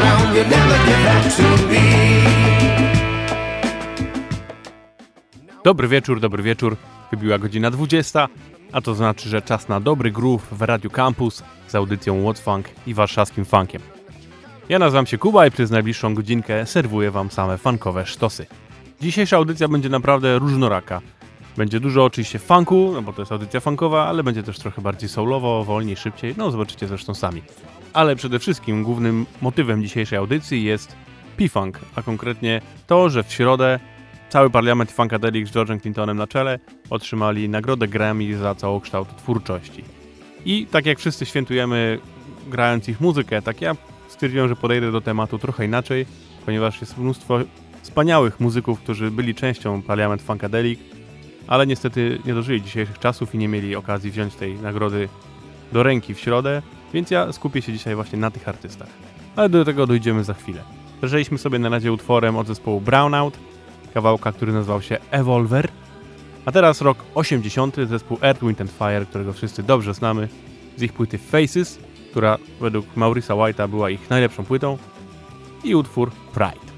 around. You'll never to me. Dobry wieczór, dobry wieczór. Wybiła godzina 20, a to znaczy, że czas na dobry groove w Radiu Campus z audycją What Funk i warszawskim funkiem. Ja nazywam się Kuba i przez najbliższą godzinkę serwuję wam same funkowe sztosy. Dzisiejsza audycja będzie naprawdę różnoraka. Będzie dużo oczywiście funku, no bo to jest audycja funkowa, ale będzie też trochę bardziej soulowo, wolniej, szybciej, no zobaczycie zresztą sami. Ale przede wszystkim głównym motywem dzisiejszej audycji jest P-Funk, a konkretnie to, że w środę cały parlament Funkadelic z George'em Clintonem na czele otrzymali nagrodę Grammy za całokształt twórczości. I tak jak wszyscy świętujemy grając ich muzykę, tak ja stwierdziłem, że podejdę do tematu trochę inaczej, ponieważ jest mnóstwo wspaniałych muzyków, którzy byli częścią Parlament Funkadelic, ale niestety nie dożyli dzisiejszych czasów i nie mieli okazji wziąć tej nagrody do ręki w środę, więc ja skupię się dzisiaj właśnie na tych artystach. Ale do tego dojdziemy za chwilę. Zaczęliśmy sobie na razie utworem od zespołu Brownout, kawałka, który nazywał się Evolver, a teraz rok 80. zespół Earth, Wind and Fire, którego wszyscy dobrze znamy z ich płyty Faces, która według Maurisa White'a była ich najlepszą płytą i utwór Pride.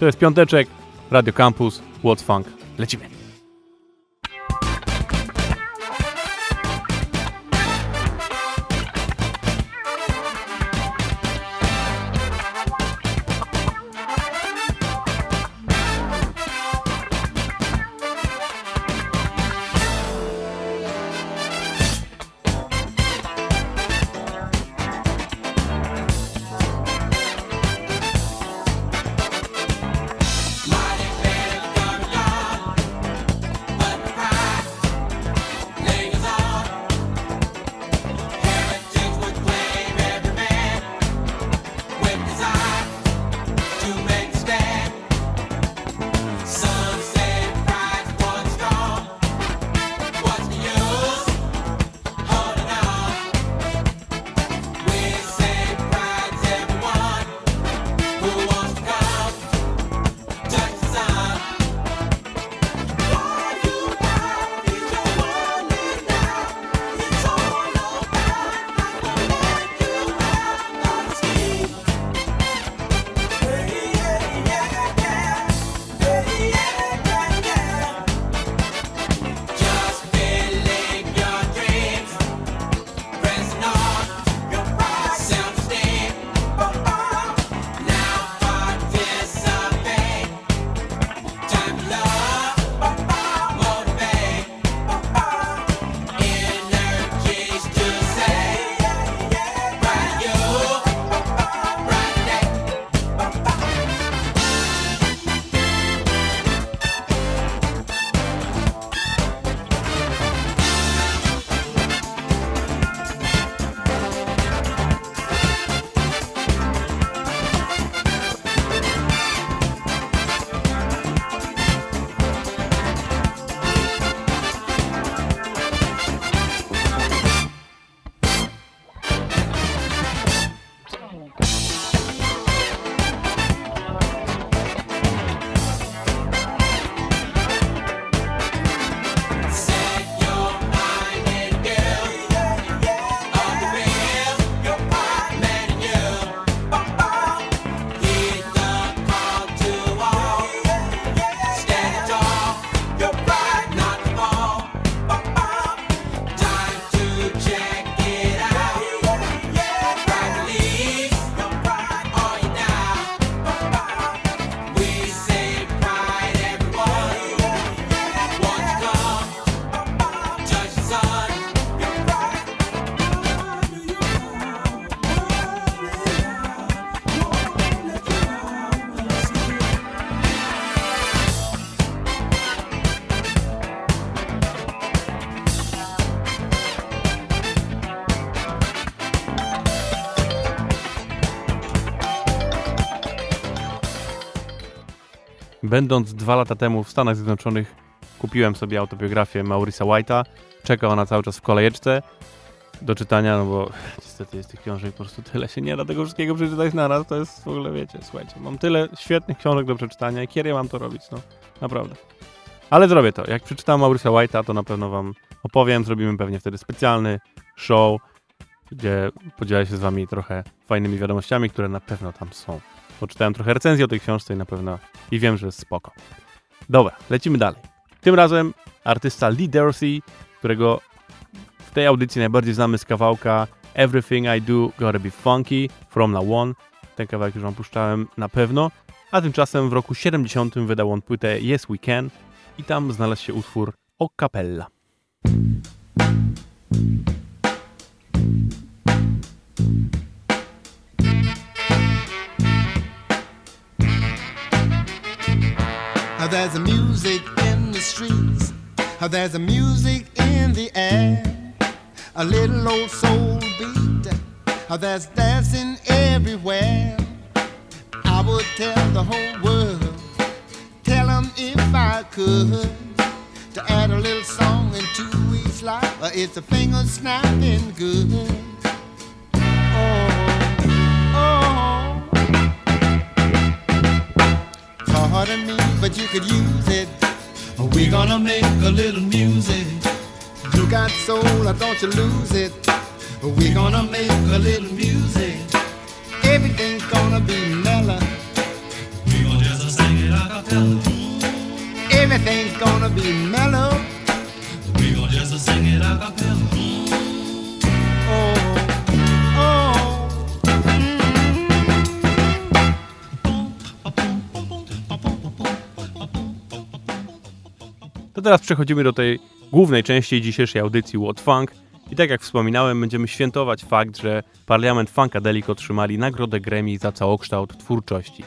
To jest piąteczek, Radio Campus, What's Funk, lecimy. Będąc dwa lata temu w Stanach Zjednoczonych, kupiłem sobie autobiografię Maurisa White'a. Czeka ona cały czas w kolejeczce do czytania, no bo niestety jest tych książek po prostu tyle się nie da tego wszystkiego przeczytać naraz. To jest w ogóle, wiecie, słuchajcie, mam tyle świetnych książek do przeczytania i kiedy ja mam to robić, no naprawdę. Ale zrobię to. Jak przeczytam Maurisa White'a, to na pewno wam opowiem. Zrobimy pewnie wtedy specjalny show, gdzie podzielę się z wami trochę fajnymi wiadomościami, które na pewno tam są. Poczytałem trochę recenzji o tej książce i na pewno i wiem, że jest spoko. Dobra, lecimy dalej. Tym razem artysta Lee Dorsey, którego w tej audycji najbardziej znamy z kawałka Everything I Do Gotta Be Funky From Now On. Ten kawałek już wam na pewno. A tymczasem w roku 70 wydał on płytę Yes We Can i tam znalazł się utwór O Capella. There's a music in the air. A little old soul beat. How there's dancing everywhere. I would tell the whole world. Tell 'em if I could. To add a little song into each life. It's a finger snapping good. Oh, oh. Pardon me, but you could use it. We're gonna make a little music. You got soul, or don't you lose it? We're gonna make a little music. Everything's gonna be mellow. We gon' just sing it a cappella. Everything's gonna be mellow. We gon' just sing it a cappella. To teraz przechodzimy do tej głównej części dzisiejszej audycji What Funk. I tak jak wspominałem, będziemy świętować fakt, że Parlament Funkadelic otrzymali nagrodę Grammy za całokształt twórczości.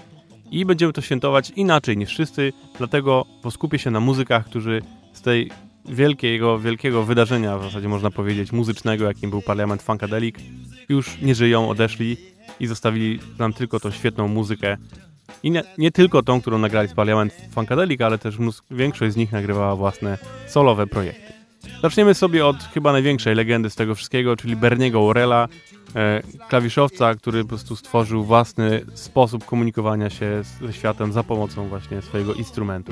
I będziemy to świętować inaczej niż wszyscy, dlatego poskupię się na muzykach, którzy z tej wielkiego, wielkiego wydarzenia, w zasadzie można powiedzieć, muzycznego, jakim był Parlament Funkadelic, już nie żyją, odeszli i zostawili nam tylko tą świetną muzykę. I nie, nie tylko tą, którą nagrali z Parlament Funkadelic, ale też większość z nich nagrywała własne solowe projekty. Zaczniemy sobie od chyba największej legendy z tego wszystkiego, czyli Berniego Worrella, e, klawiszowca, który po prostu stworzył własny sposób komunikowania się ze światem za pomocą właśnie swojego instrumentu.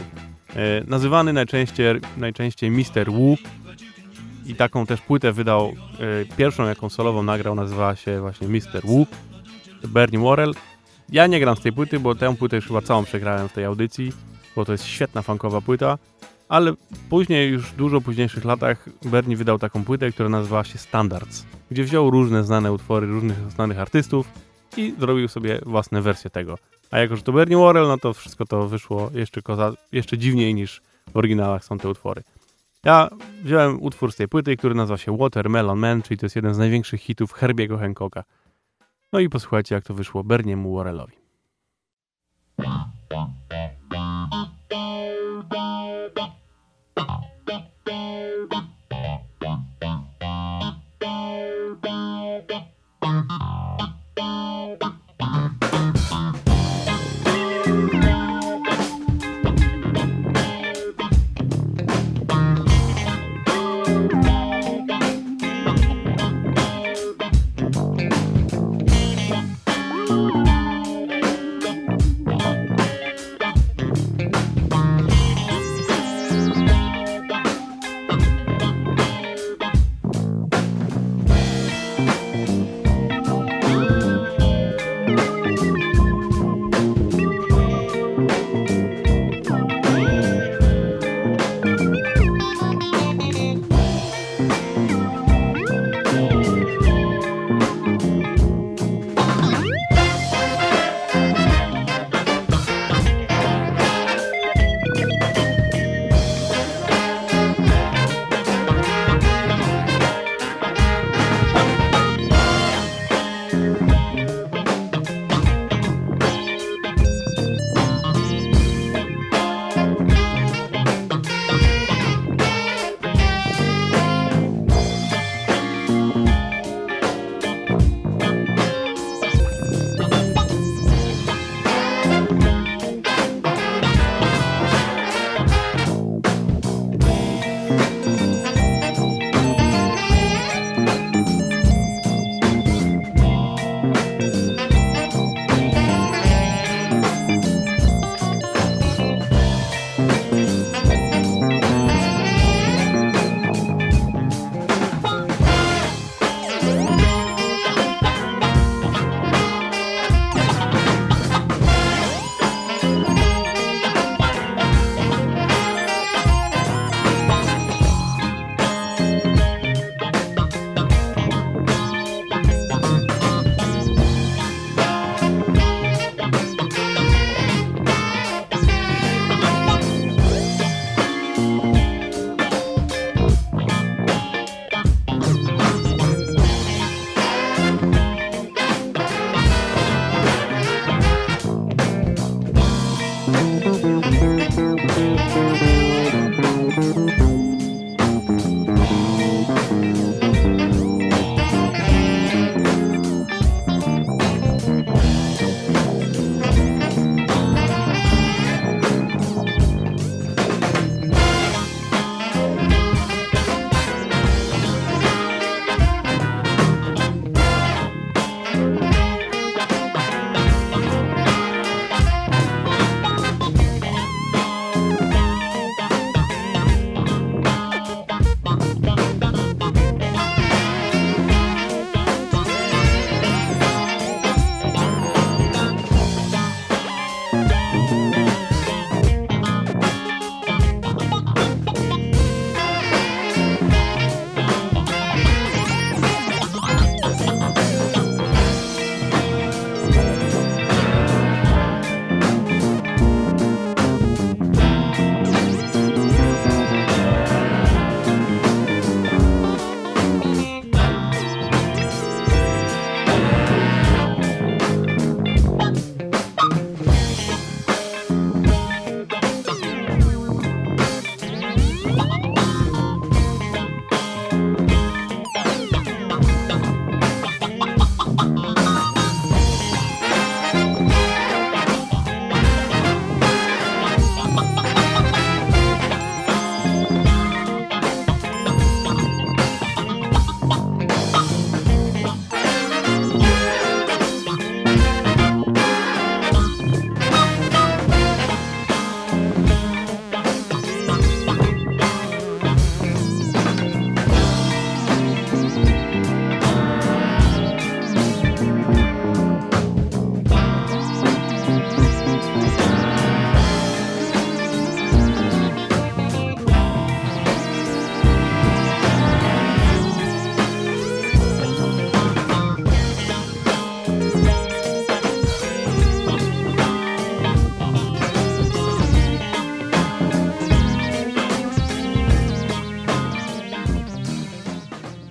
E, nazywany najczęściej, najczęściej Mr. Wu i taką też płytę wydał, e, pierwszą jaką solową nagrał nazywała się właśnie Mr. Wu, Bernie Worrell. Ja nie gram z tej płyty, bo tę płytę już chyba całą przegrałem w tej audycji, bo to jest świetna funkowa płyta, ale później, już dużo późniejszych latach, Bernie wydał taką płytę, która nazywała się Standards, gdzie wziął różne znane utwory różnych znanych artystów i zrobił sobie własne wersje tego. A jako, że to Bernie Worrell, no to wszystko to wyszło jeszcze, koza, jeszcze dziwniej niż w oryginałach są te utwory. Ja wziąłem utwór z tej płyty, który nazywa się Watermelon Man, czyli to jest jeden z największych hitów Herbiego Hancocka. No i posłuchajcie, jak to wyszło Berniemu Warrelowi. Bye.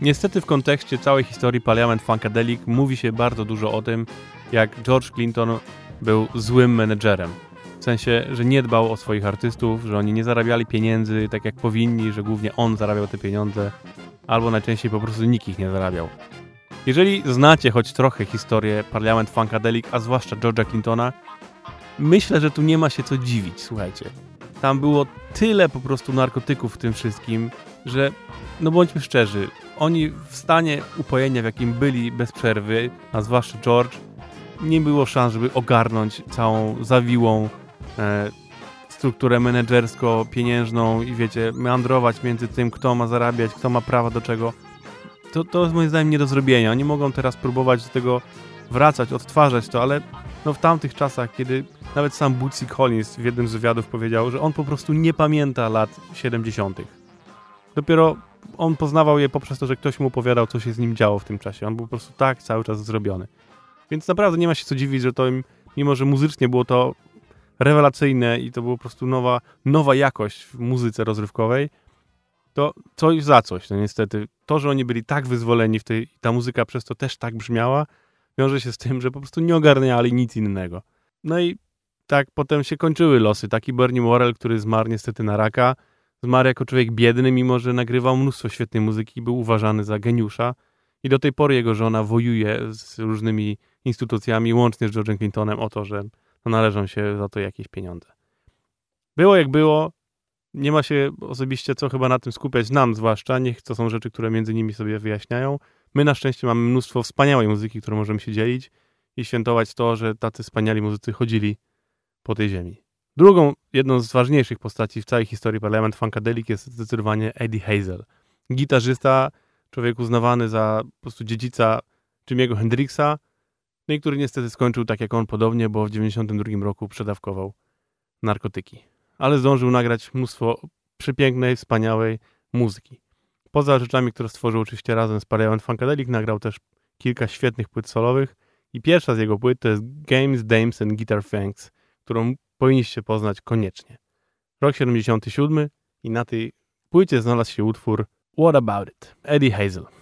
Niestety w kontekście całej historii Parliament Funkadelic mówi się bardzo dużo o tym, jak George Clinton był złym menedżerem. W sensie, że nie dbał o swoich artystów, że oni nie zarabiali pieniędzy tak jak powinni, że głównie on zarabiał te pieniądze, albo najczęściej po prostu nikt ich nie zarabiał. Jeżeli znacie choć trochę historię Parliament Funkadelic, a zwłaszcza George'a Clintona, myślę, że tu nie ma się co dziwić, słuchajcie. Tam było tyle po prostu narkotyków w tym wszystkim, że no bądźmy szczerzy, oni w stanie upojenia, w jakim byli bez przerwy, a zwłaszcza George, nie było szans, żeby ogarnąć całą zawiłą e, strukturę menedżersko-pieniężną i wiecie, meandrować między tym, kto ma zarabiać, kto ma prawa do czego. To, to jest moim zdaniem nie do zrobienia. Oni mogą teraz próbować do tego wracać, odtwarzać to, ale no w tamtych czasach, kiedy nawet sam Bootsy Collins w jednym z wywiadów powiedział, że on po prostu nie pamięta lat 70. Dopiero on poznawał je poprzez to, że ktoś mu opowiadał, co się z nim działo w tym czasie. On był po prostu tak cały czas zrobiony. Więc naprawdę nie ma się co dziwić, że to im, mimo że muzycznie było to rewelacyjne i to była po prostu nowa, nowa jakość w muzyce rozrywkowej, to coś za coś, no niestety. To, że oni byli tak wyzwoleni w tej, ta muzyka przez to też tak brzmiała, wiąże się z tym, że po prostu nie ogarniali nic innego. No i tak potem się kończyły losy. Taki Bernie Morel, który zmarł niestety na raka, zmarł jako człowiek biedny, mimo że nagrywał mnóstwo świetnej muzyki był uważany za geniusza. I do tej pory jego żona wojuje z różnymi instytucjami, łącznie z George'em Clintonem, o to, że należą się za to jakieś pieniądze. Było jak było. Nie ma się osobiście co chyba na tym skupiać, nam zwłaszcza. Niech to są rzeczy, które między nimi sobie wyjaśniają. My na szczęście mamy mnóstwo wspaniałej muzyki, którą możemy się dzielić i świętować to, że tacy wspaniali muzycy chodzili po tej ziemi. Drugą, jedną z ważniejszych postaci w całej historii Parliament Funkadelic jest zdecydowanie Eddie Hazel. Gitarzysta, człowiek uznawany za po prostu dziedzica Jimmy'ego Hendrixa, no i który niestety skończył tak jak on podobnie, bo w 92 roku przedawkował narkotyki. Ale zdążył nagrać mnóstwo przepięknej, wspaniałej muzyki. Poza rzeczami, które stworzył oczywiście razem z Parliament Funkadelic, nagrał też kilka świetnych płyt solowych i pierwsza z jego płyt to jest Games, Dames and Guitar Fangs, którą powinniście poznać koniecznie. Rok 77 i na tej płycie znalazł się utwór What About It? Eddie Hazel.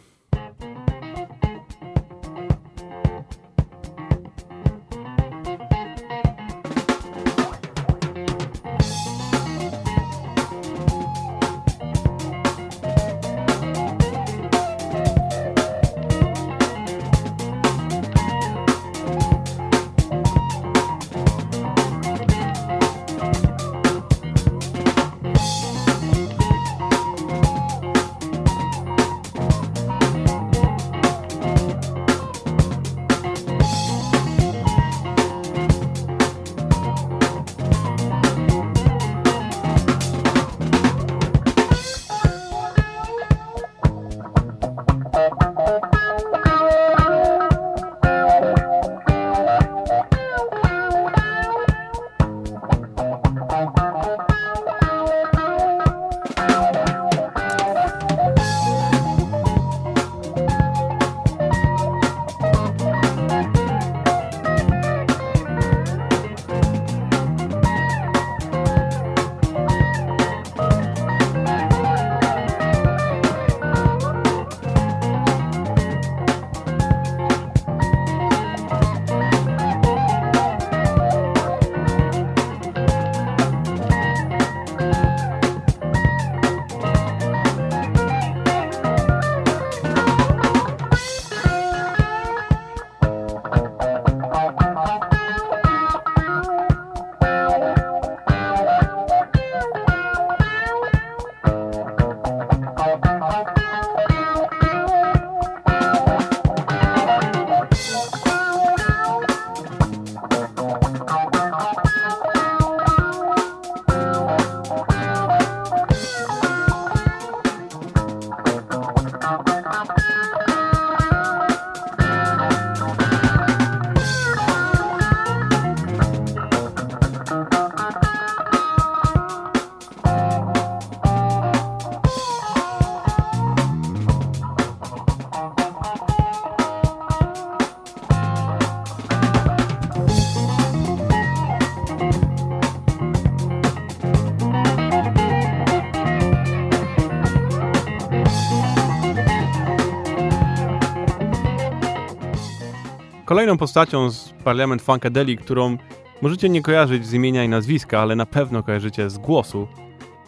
Kolejną postacią z Parliament Funkadelic, którą możecie nie kojarzyć z imienia i nazwiska, ale na pewno kojarzycie z głosu,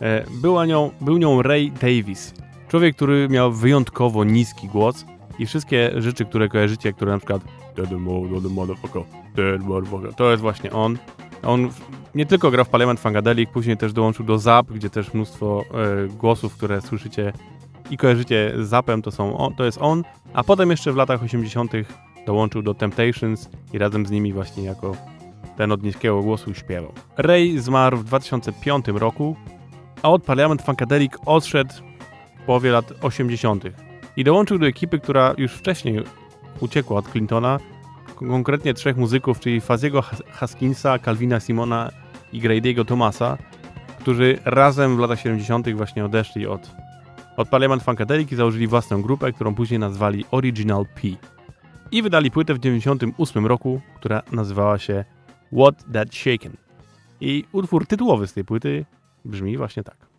e, była nią, był nią Ray Davis. Człowiek, który miał wyjątkowo niski głos i wszystkie rzeczy, które kojarzycie, które na przykład to jest właśnie on. On nie tylko grał w Parliament Funkadelic, później też dołączył do Zap, gdzie też mnóstwo e, głosów, które słyszycie i kojarzycie z Zapem, to, są on, to jest on, a potem jeszcze w latach 80. dołączył do Temptations i razem z nimi właśnie jako ten od niskiego głosu śpiewał. Ray zmarł w 2005 roku, a od Parliament Funkadelic odszedł w połowie lat 80. i dołączył do ekipy, która już wcześniej uciekła od Clintona, konkretnie trzech muzyków, czyli Faziego Haskinsa, Calvina Simona i Grady'ego Thomasa, którzy razem w latach 70. właśnie odeszli od, od Parliament Funkadelic i założyli własną grupę, którą później nazwali Original P. I wydali płytę w 98 roku, która nazywała się What That Shaken. I utwór tytułowy z tej płyty brzmi właśnie tak.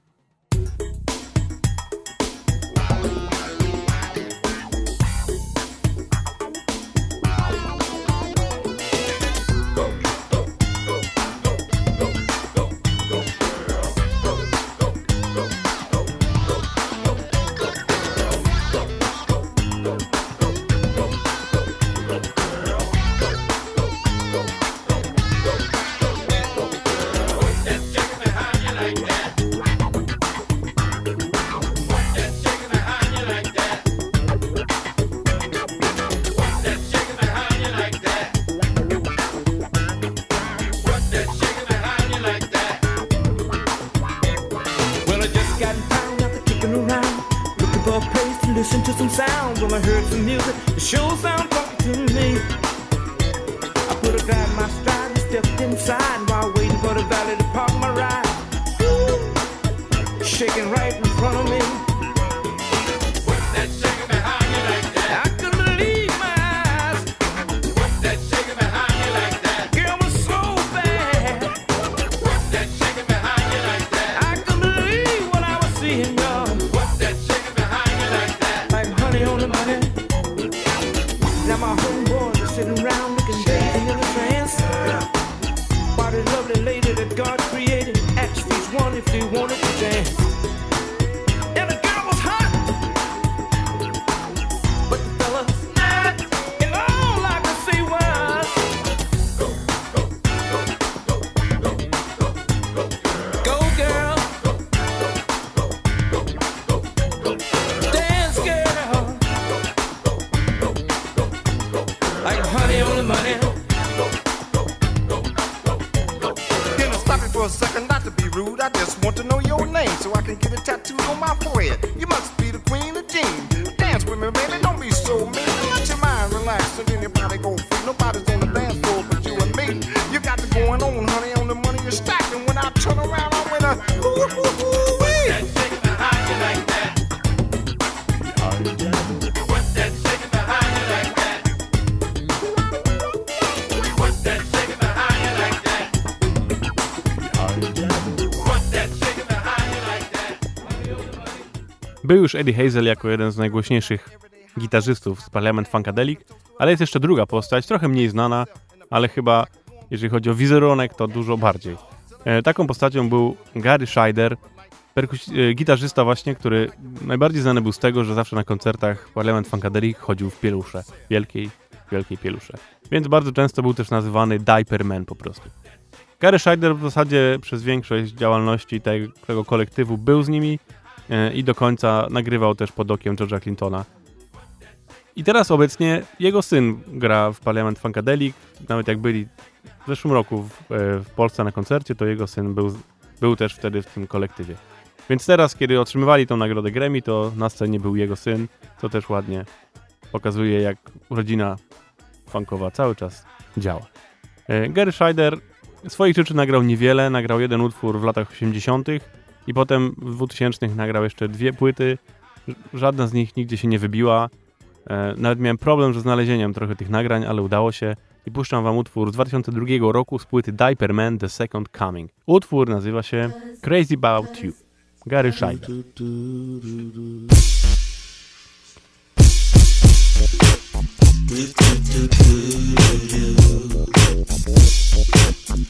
Już Eddie Hazel jako jeden z najgłośniejszych gitarzystów z Parliament Funkadelic, ale jest jeszcze druga postać, trochę mniej znana, ale chyba jeżeli chodzi o wizerunek, to dużo bardziej. E, taką postacią był Gary Scheider, e, gitarzysta właśnie, który najbardziej znany był z tego, że zawsze na koncertach Parliament Funkadelic chodził w pielusze, wielkiej, wielkiej pielusze. Więc bardzo często był też nazywany Diaper Man po prostu. Gary Scheider w zasadzie przez większość działalności tego kolektywu był z nimi i do końca nagrywał też pod okiem George'a Clintona. I teraz obecnie jego syn gra w Parliament Funkadelic, nawet jak byli w zeszłym roku w, e, w Polsce na koncercie, to jego syn był, był też wtedy w tym kolektywie. Więc teraz, kiedy otrzymywali tą nagrodę Grammy, to na scenie był jego syn, co też ładnie pokazuje, jak rodzina funkowa cały czas działa. E, Gary Scheider swoich rzeczy nagrał niewiele, nagrał jeden utwór w latach 80. i potem w 2000 nagrał jeszcze dwie płyty. Żadna z nich nigdzie się nie wybiła. E, Nawet miałem problem ze znalezieniem trochę tych nagrań, ale udało się. I puszczam wam utwór z 2002 roku z płyty Diaper Man The Second Coming. Utwór nazywa się Crazy About You. Gary Scheider. Thank I'm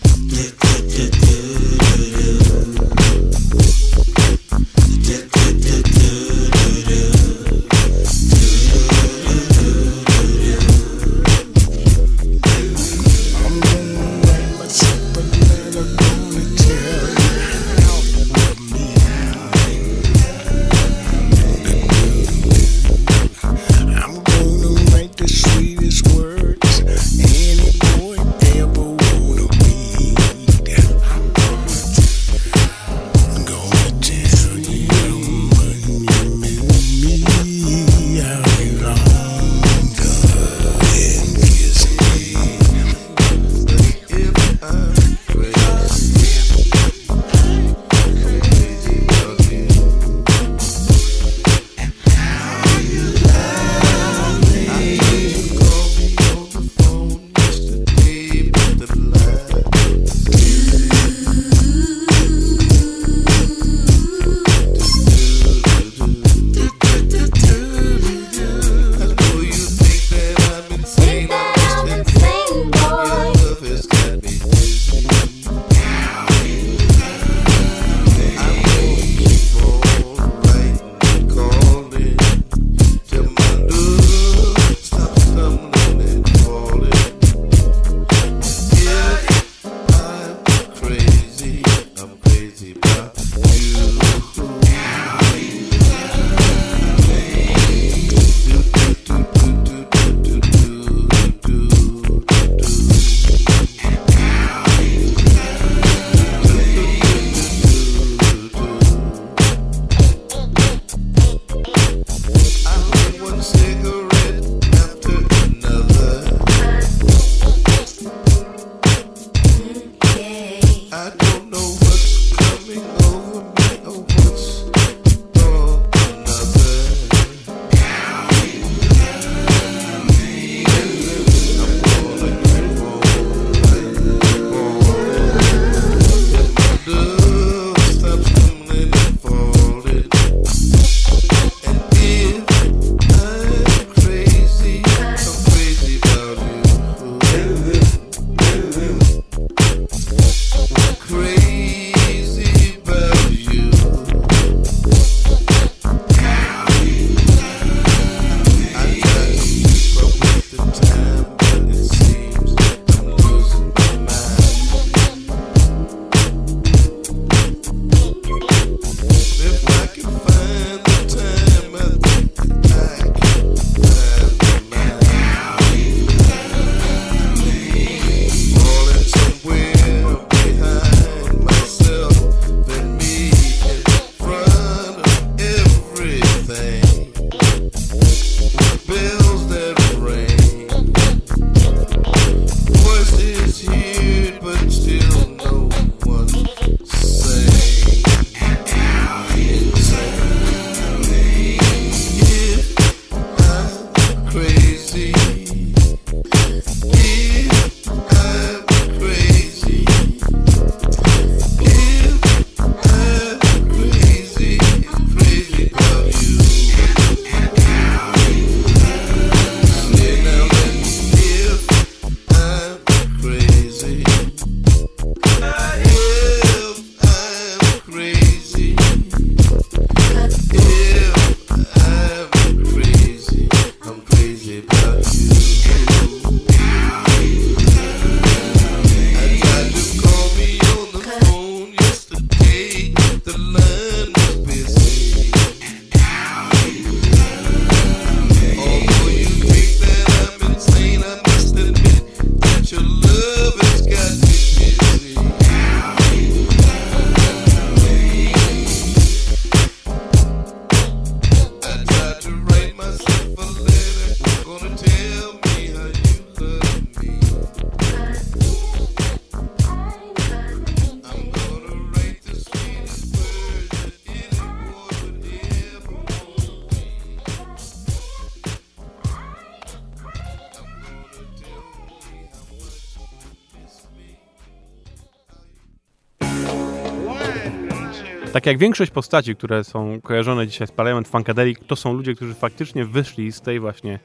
Tak jak większość postaci, które są kojarzone dzisiaj z Parliament Funkadelic, to są ludzie, którzy faktycznie wyszli z tej właśnie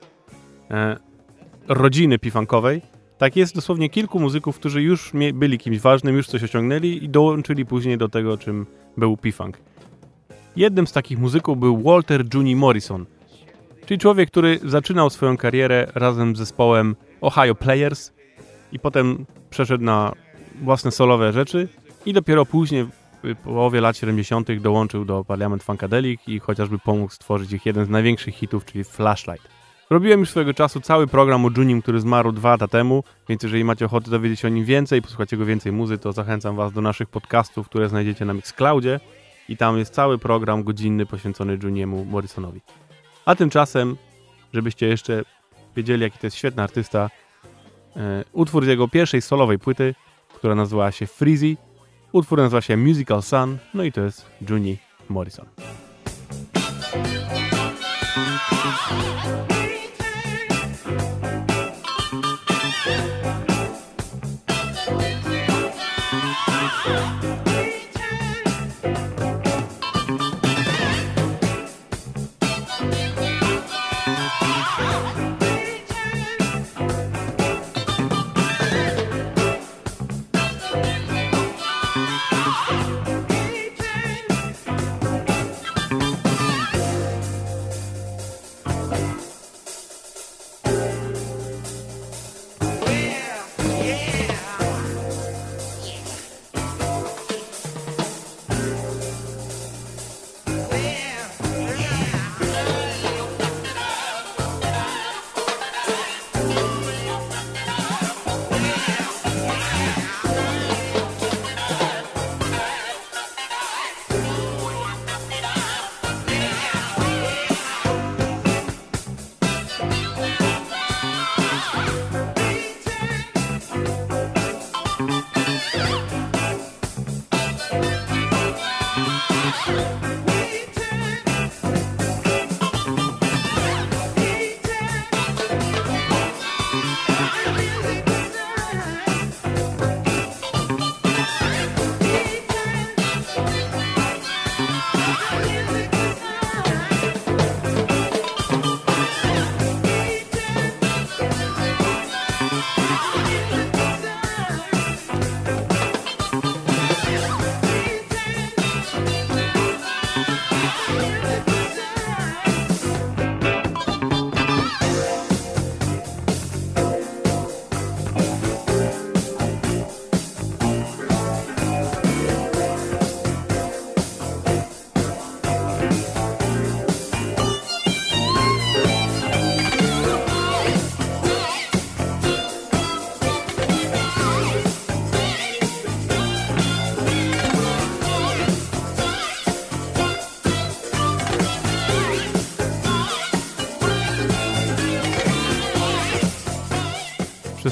e, rodziny pifankowej, tak jest dosłownie kilku muzyków, którzy już byli kimś ważnym, już coś osiągnęli i dołączyli później do tego, czym był P-Funk. Jednym z takich muzyków był Walter Juni Morrison, czyli człowiek, który zaczynał swoją karierę razem z zespołem Ohio Players i potem przeszedł na własne solowe rzeczy i dopiero później połowie lat 70. dołączył do Parliament Funkadelic i chociażby pomógł stworzyć ich jeden z największych hitów, czyli Flashlight. Robiłem już swojego czasu cały program o Junim, który zmarł dwa lata temu, więc jeżeli macie ochotę dowiedzieć się o nim więcej, posłuchać jego więcej muzy, to zachęcam was do naszych podcastów, które znajdziecie na Mixcloudzie i tam jest cały program godzinny poświęcony Juniemu Morrisonowi. A tymczasem, żebyście jeszcze wiedzieli, jaki to jest świetny artysta, e, utwór z jego pierwszej solowej płyty, która nazywała się Freezy, utwór nazywa się Musical Sun, no i to jest Juni Morrison.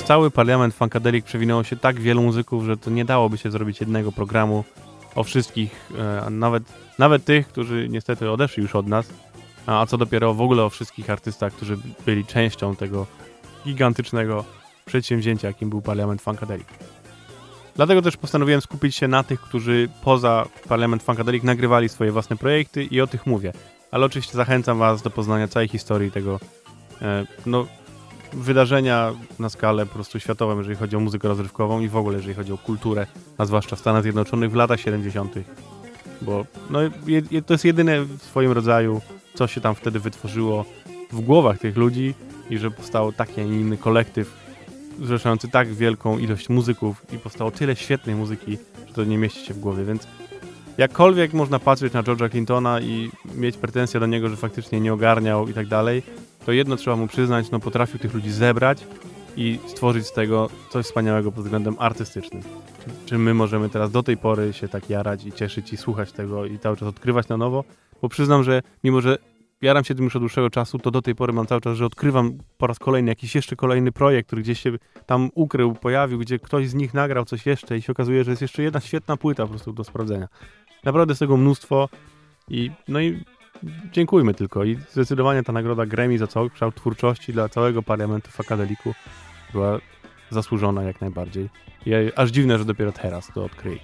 Cały parlament Funkadelic przewinęło się tak wielu muzyków, że to nie dałoby się zrobić jednego programu o wszystkich, e, a nawet, nawet tych, którzy niestety odeszli już od nas, a co dopiero w ogóle o wszystkich artystach, którzy byli częścią tego gigantycznego przedsięwzięcia, jakim był parlament Funkadelic. Dlatego też postanowiłem skupić się na tych, którzy poza parlament Funkadelic nagrywali swoje własne projekty i o tych mówię. Ale oczywiście zachęcam Was do poznania całej historii tego e, no, wydarzenia na skalę po prostu światową, jeżeli chodzi o muzykę rozrywkową i w ogóle jeżeli chodzi o kulturę, a zwłaszcza w Stanach Zjednoczonych w latach 70. Bo no, je, je, to jest jedyne w swoim rodzaju, co się tam wtedy wytworzyło w głowach tych ludzi i że powstało taki, a nie inny kolektyw zrzeszający tak wielką ilość muzyków i powstało tyle świetnej muzyki, że to nie mieści się w głowie, więc jakkolwiek można patrzeć na George'a Clintona i mieć pretensje do niego, że faktycznie nie ogarniał i tak dalej, to jedno trzeba mu przyznać, no potrafił tych ludzi zebrać i stworzyć z tego coś wspaniałego pod względem artystycznym. Czy my możemy teraz do tej pory się tak jarać i cieszyć i słuchać tego i cały czas odkrywać na nowo? Bo przyznam, że mimo, że jaram się tym już od dłuższego czasu, to do tej pory mam cały czas, że odkrywam po raz kolejny jakiś jeszcze kolejny projekt, który gdzieś się tam ukrył, pojawił, gdzie ktoś z nich nagrał coś jeszcze i się okazuje, że jest jeszcze jedna świetna płyta po prostu do sprawdzenia. Naprawdę z tego mnóstwo i no i dziękujmy tylko. I zdecydowanie ta nagroda Grammy za cały kształt twórczości dla całego parlamentu fakadeliku była zasłużona jak najbardziej. I aż dziwne, że dopiero teraz to odkryję.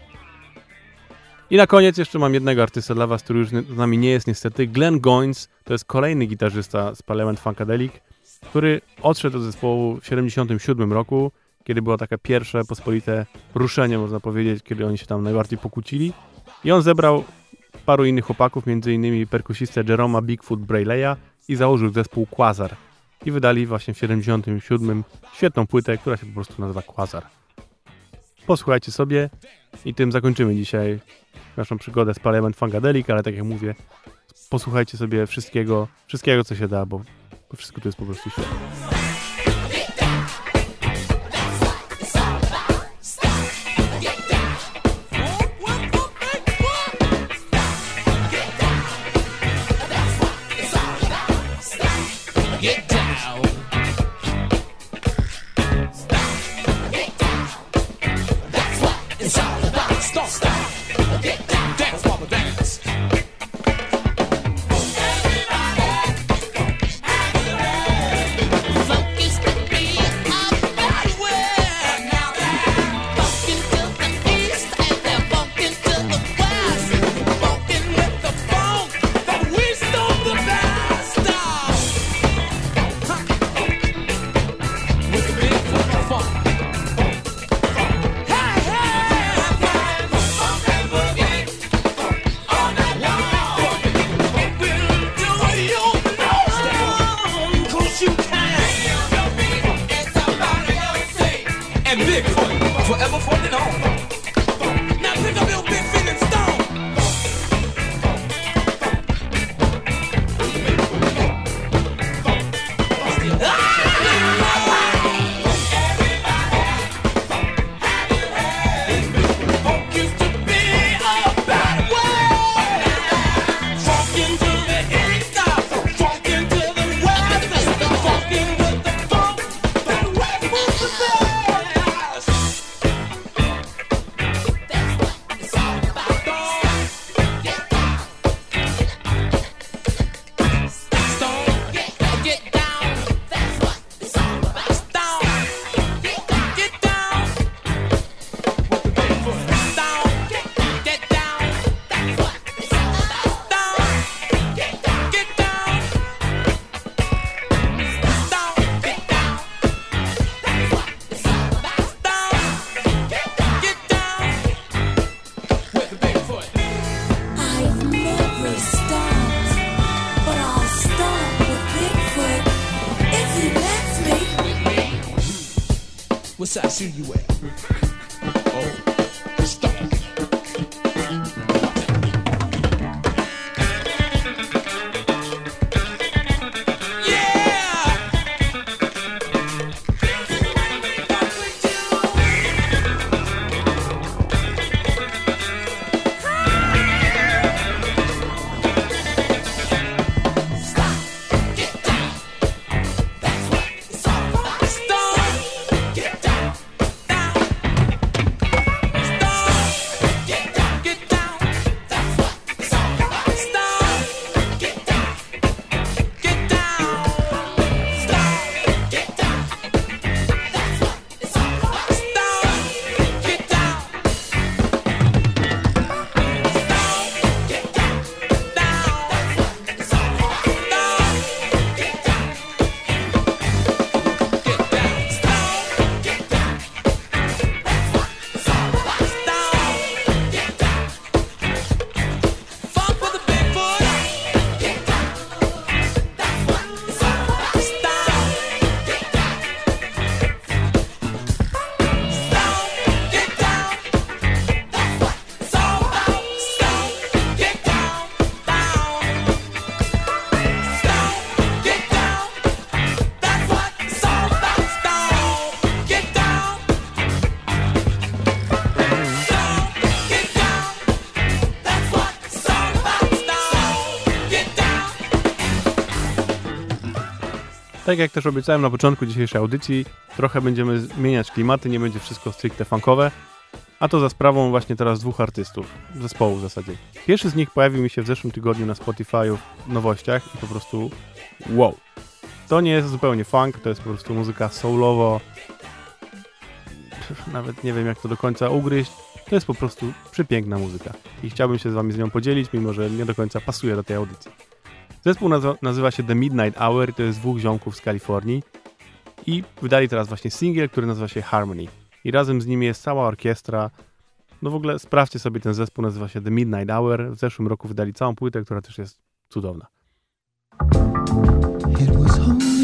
I na koniec jeszcze mam jednego artystę dla was, który już z nami nie jest niestety. Glenn Goins to jest kolejny gitarzysta z Parliament Funkadelic, który odszedł do zespołu w 77 roku, kiedy było takie pierwsze pospolite ruszenie, można powiedzieć, kiedy oni się tam najbardziej pokłócili. I on zebrał paru innych chłopaków, m.in. perkusistę Jeroma Bigfoot Brayleya i założył zespół Quasar. I wydali właśnie w 77 świetną płytę, która się po prostu nazywa Quasar. Posłuchajcie sobie i tym zakończymy dzisiaj naszą przygodę z Parliament Funkadelic, ale tak jak mówię, posłuchajcie sobie wszystkiego, wszystkiego co się da, bo wszystko to jest po prostu świetne. tak jak też obiecałem na początku dzisiejszej audycji, trochę będziemy zmieniać klimaty, nie będzie wszystko stricte funkowe, a to za sprawą właśnie teraz dwóch artystów, zespołu w zasadzie. Pierwszy z nich pojawił mi się w zeszłym tygodniu na Spotify w nowościach i po prostu wow. To nie jest zupełnie funk, to jest po prostu muzyka soulowo, nawet nie wiem jak to do końca ugryźć, to jest po prostu przepiękna muzyka i chciałbym się z wami z nią podzielić, mimo że nie do końca pasuje do tej audycji. Zespół nazywa, nazywa się The Midnight Hour i to jest dwóch ziomków z Kalifornii i wydali teraz właśnie singiel, który nazywa się Harmony. I razem z nimi jest cała orkiestra. No w ogóle sprawdźcie sobie ten zespół, nazywa się The Midnight Hour. W zeszłym roku wydali całą płytę, która też jest cudowna. It was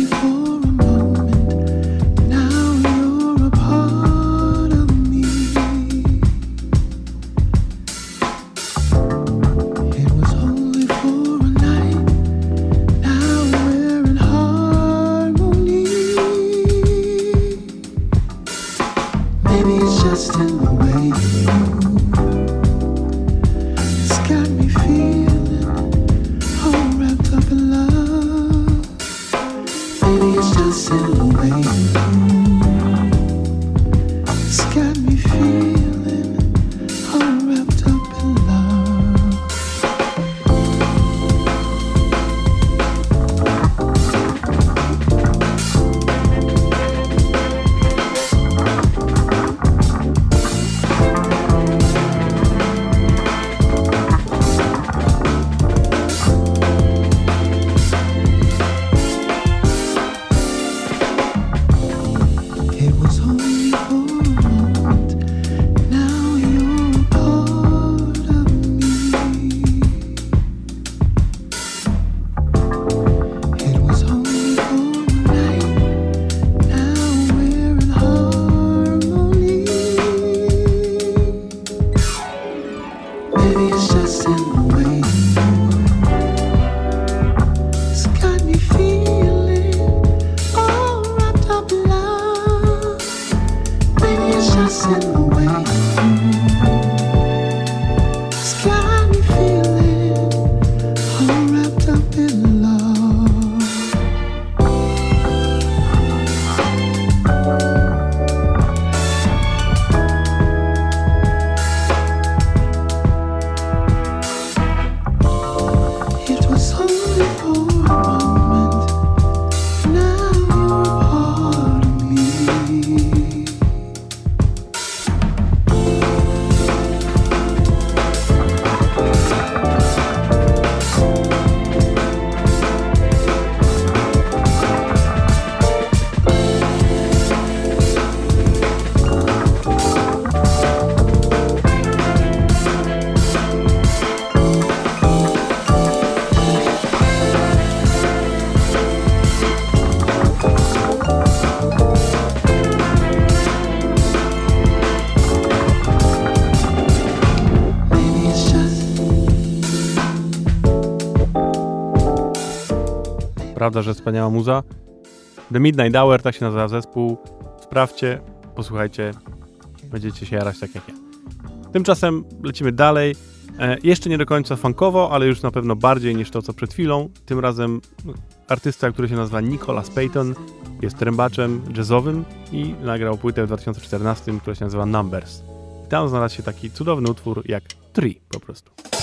Prawda, że wspaniała muza. The Midnight Hour, tak się nazywa zespół. Sprawdźcie, posłuchajcie, będziecie się jarać tak jak ja. Tymczasem lecimy dalej. E, jeszcze nie do końca funkowo, ale już na pewno bardziej niż to, co przed chwilą. Tym razem artysta, który się nazywa Nicholas Payton, jest trębaczem jazzowym i nagrał płytę w 2014, która się nazywa Numbers. I tam znalazł się taki cudowny utwór jak Tree po prostu.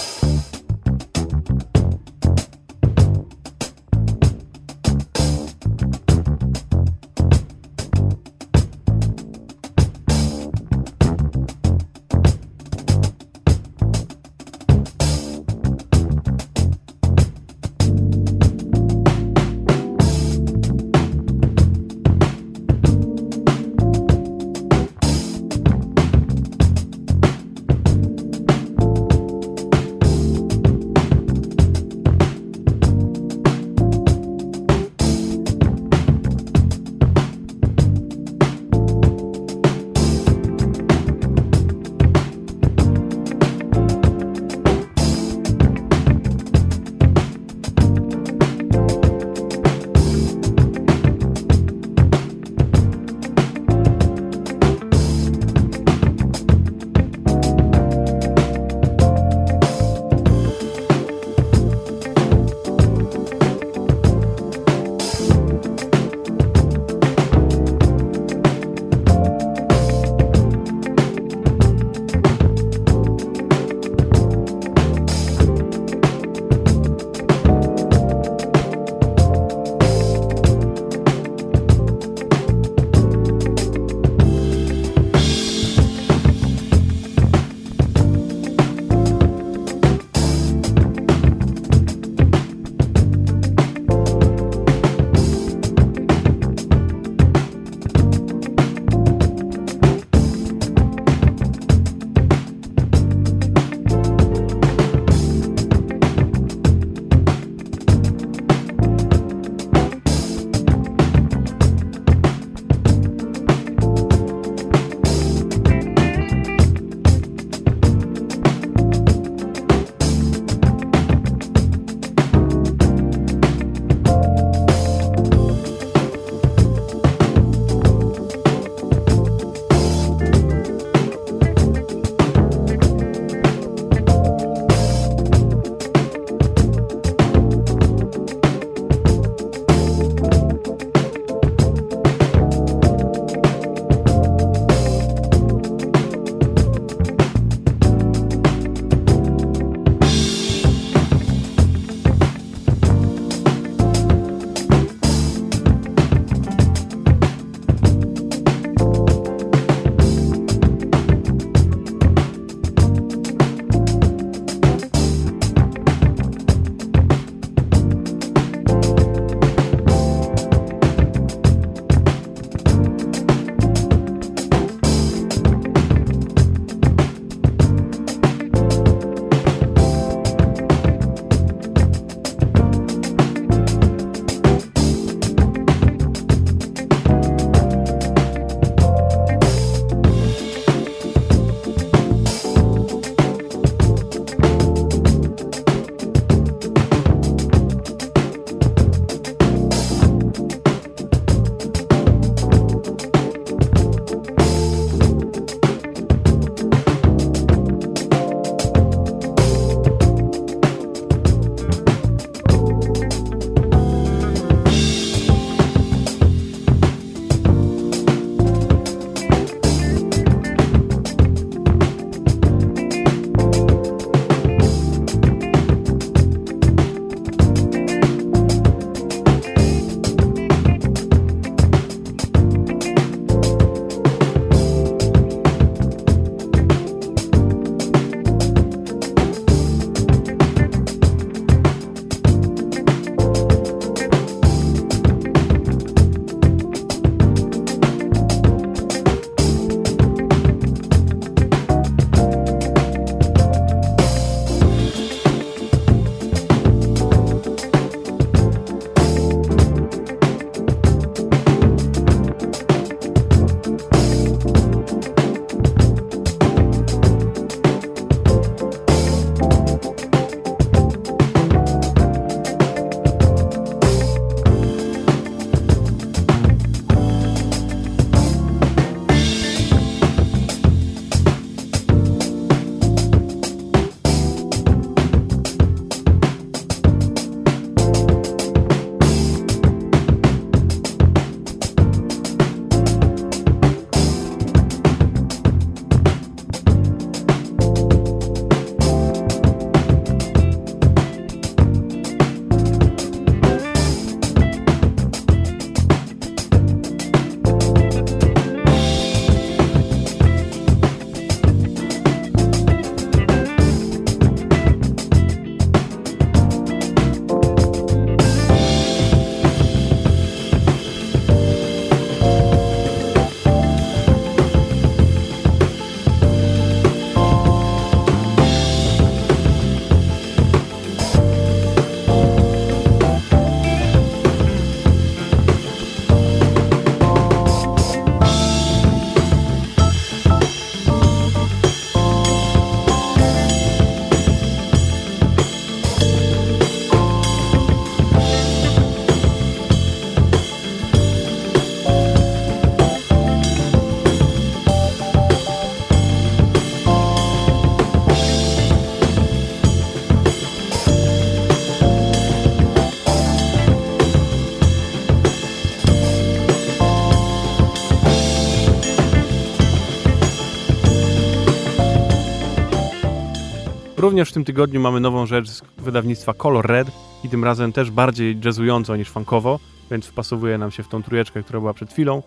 Również w tym tygodniu mamy nową rzecz z wydawnictwa Color Red i tym razem też bardziej jazzująco niż funkowo, więc wpasowuje nam się w tą trójeczkę, która była przed chwilą.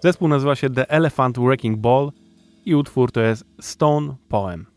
Zespół nazywa się The Elephant Wrecking Ball i utwór to jest Stone Poem.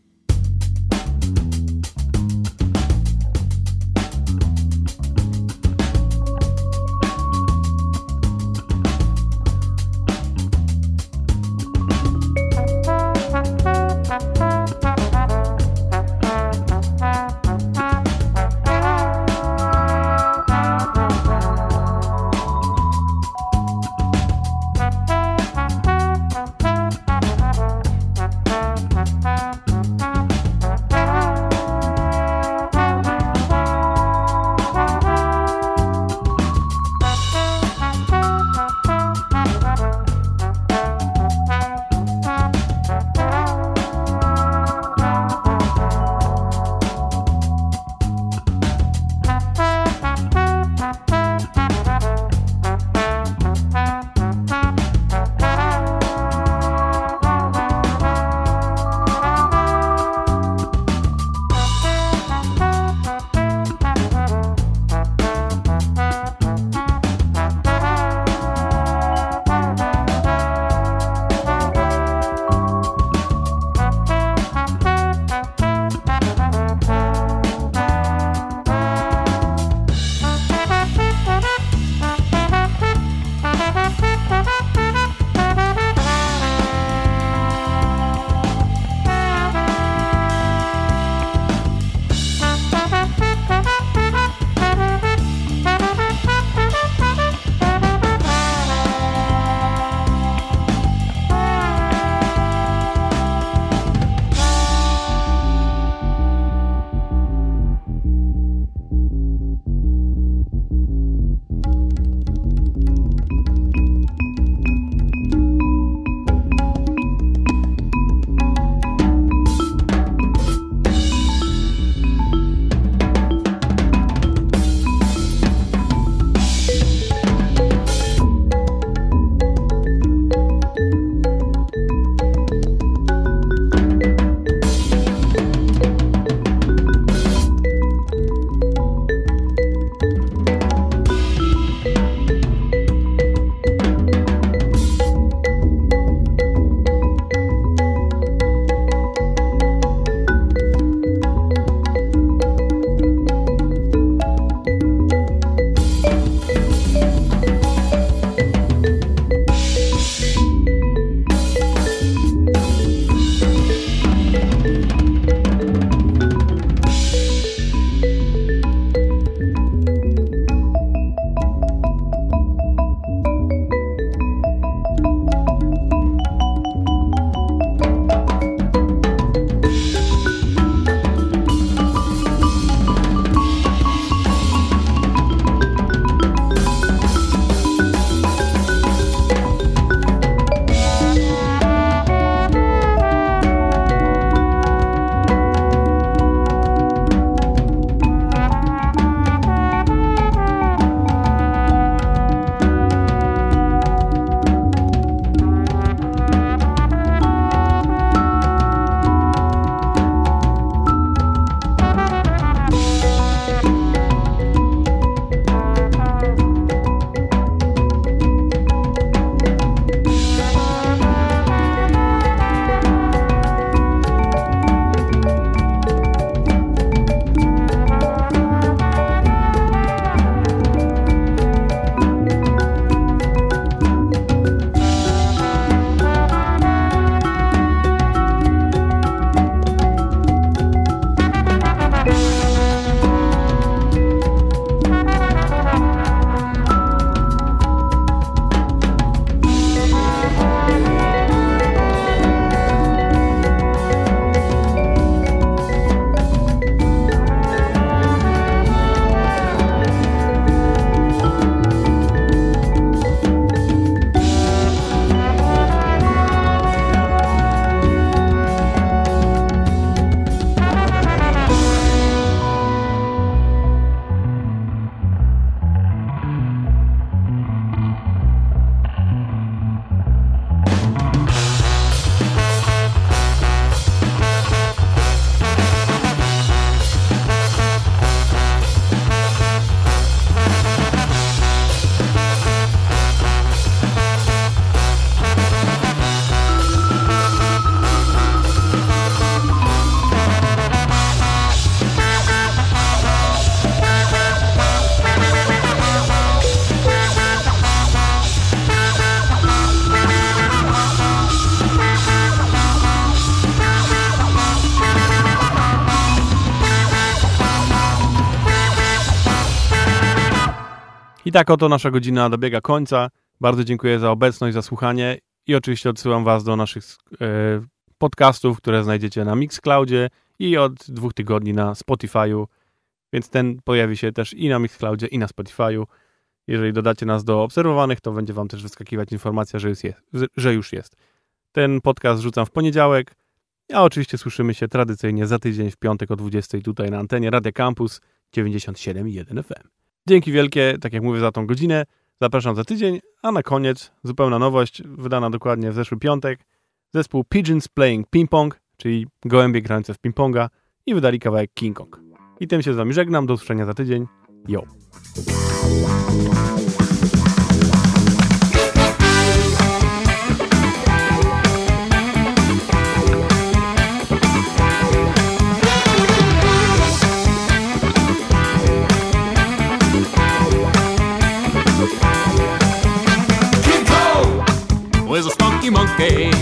Tak oto nasza godzina dobiega końca. Bardzo dziękuję za obecność, za słuchanie i oczywiście odsyłam Was do naszych e, podcastów, które znajdziecie na Mixcloudzie i od dwóch tygodni na Spotify'u, więc ten pojawi się też i na Mixcloudzie i na Spotify'u. Jeżeli dodacie nas do obserwowanych, to będzie Wam też wyskakiwać informacja, że już jest. Że już jest. Ten podcast rzucam w poniedziałek, a oczywiście słyszymy się tradycyjnie za tydzień w piątek o 20 tutaj na antenie Radia Campus 97,1 FM. Dzięki wielkie, tak jak mówię, za tą godzinę. Zapraszam za tydzień, a na koniec zupełna nowość, wydana dokładnie w zeszły piątek. Zespół Pigeons Playing Ping Pong, czyli gołębie grające w ping-ponga i wydali kawałek King Kong. I tym się z Wami żegnam, do usłyszenia za tydzień. Yo! escape.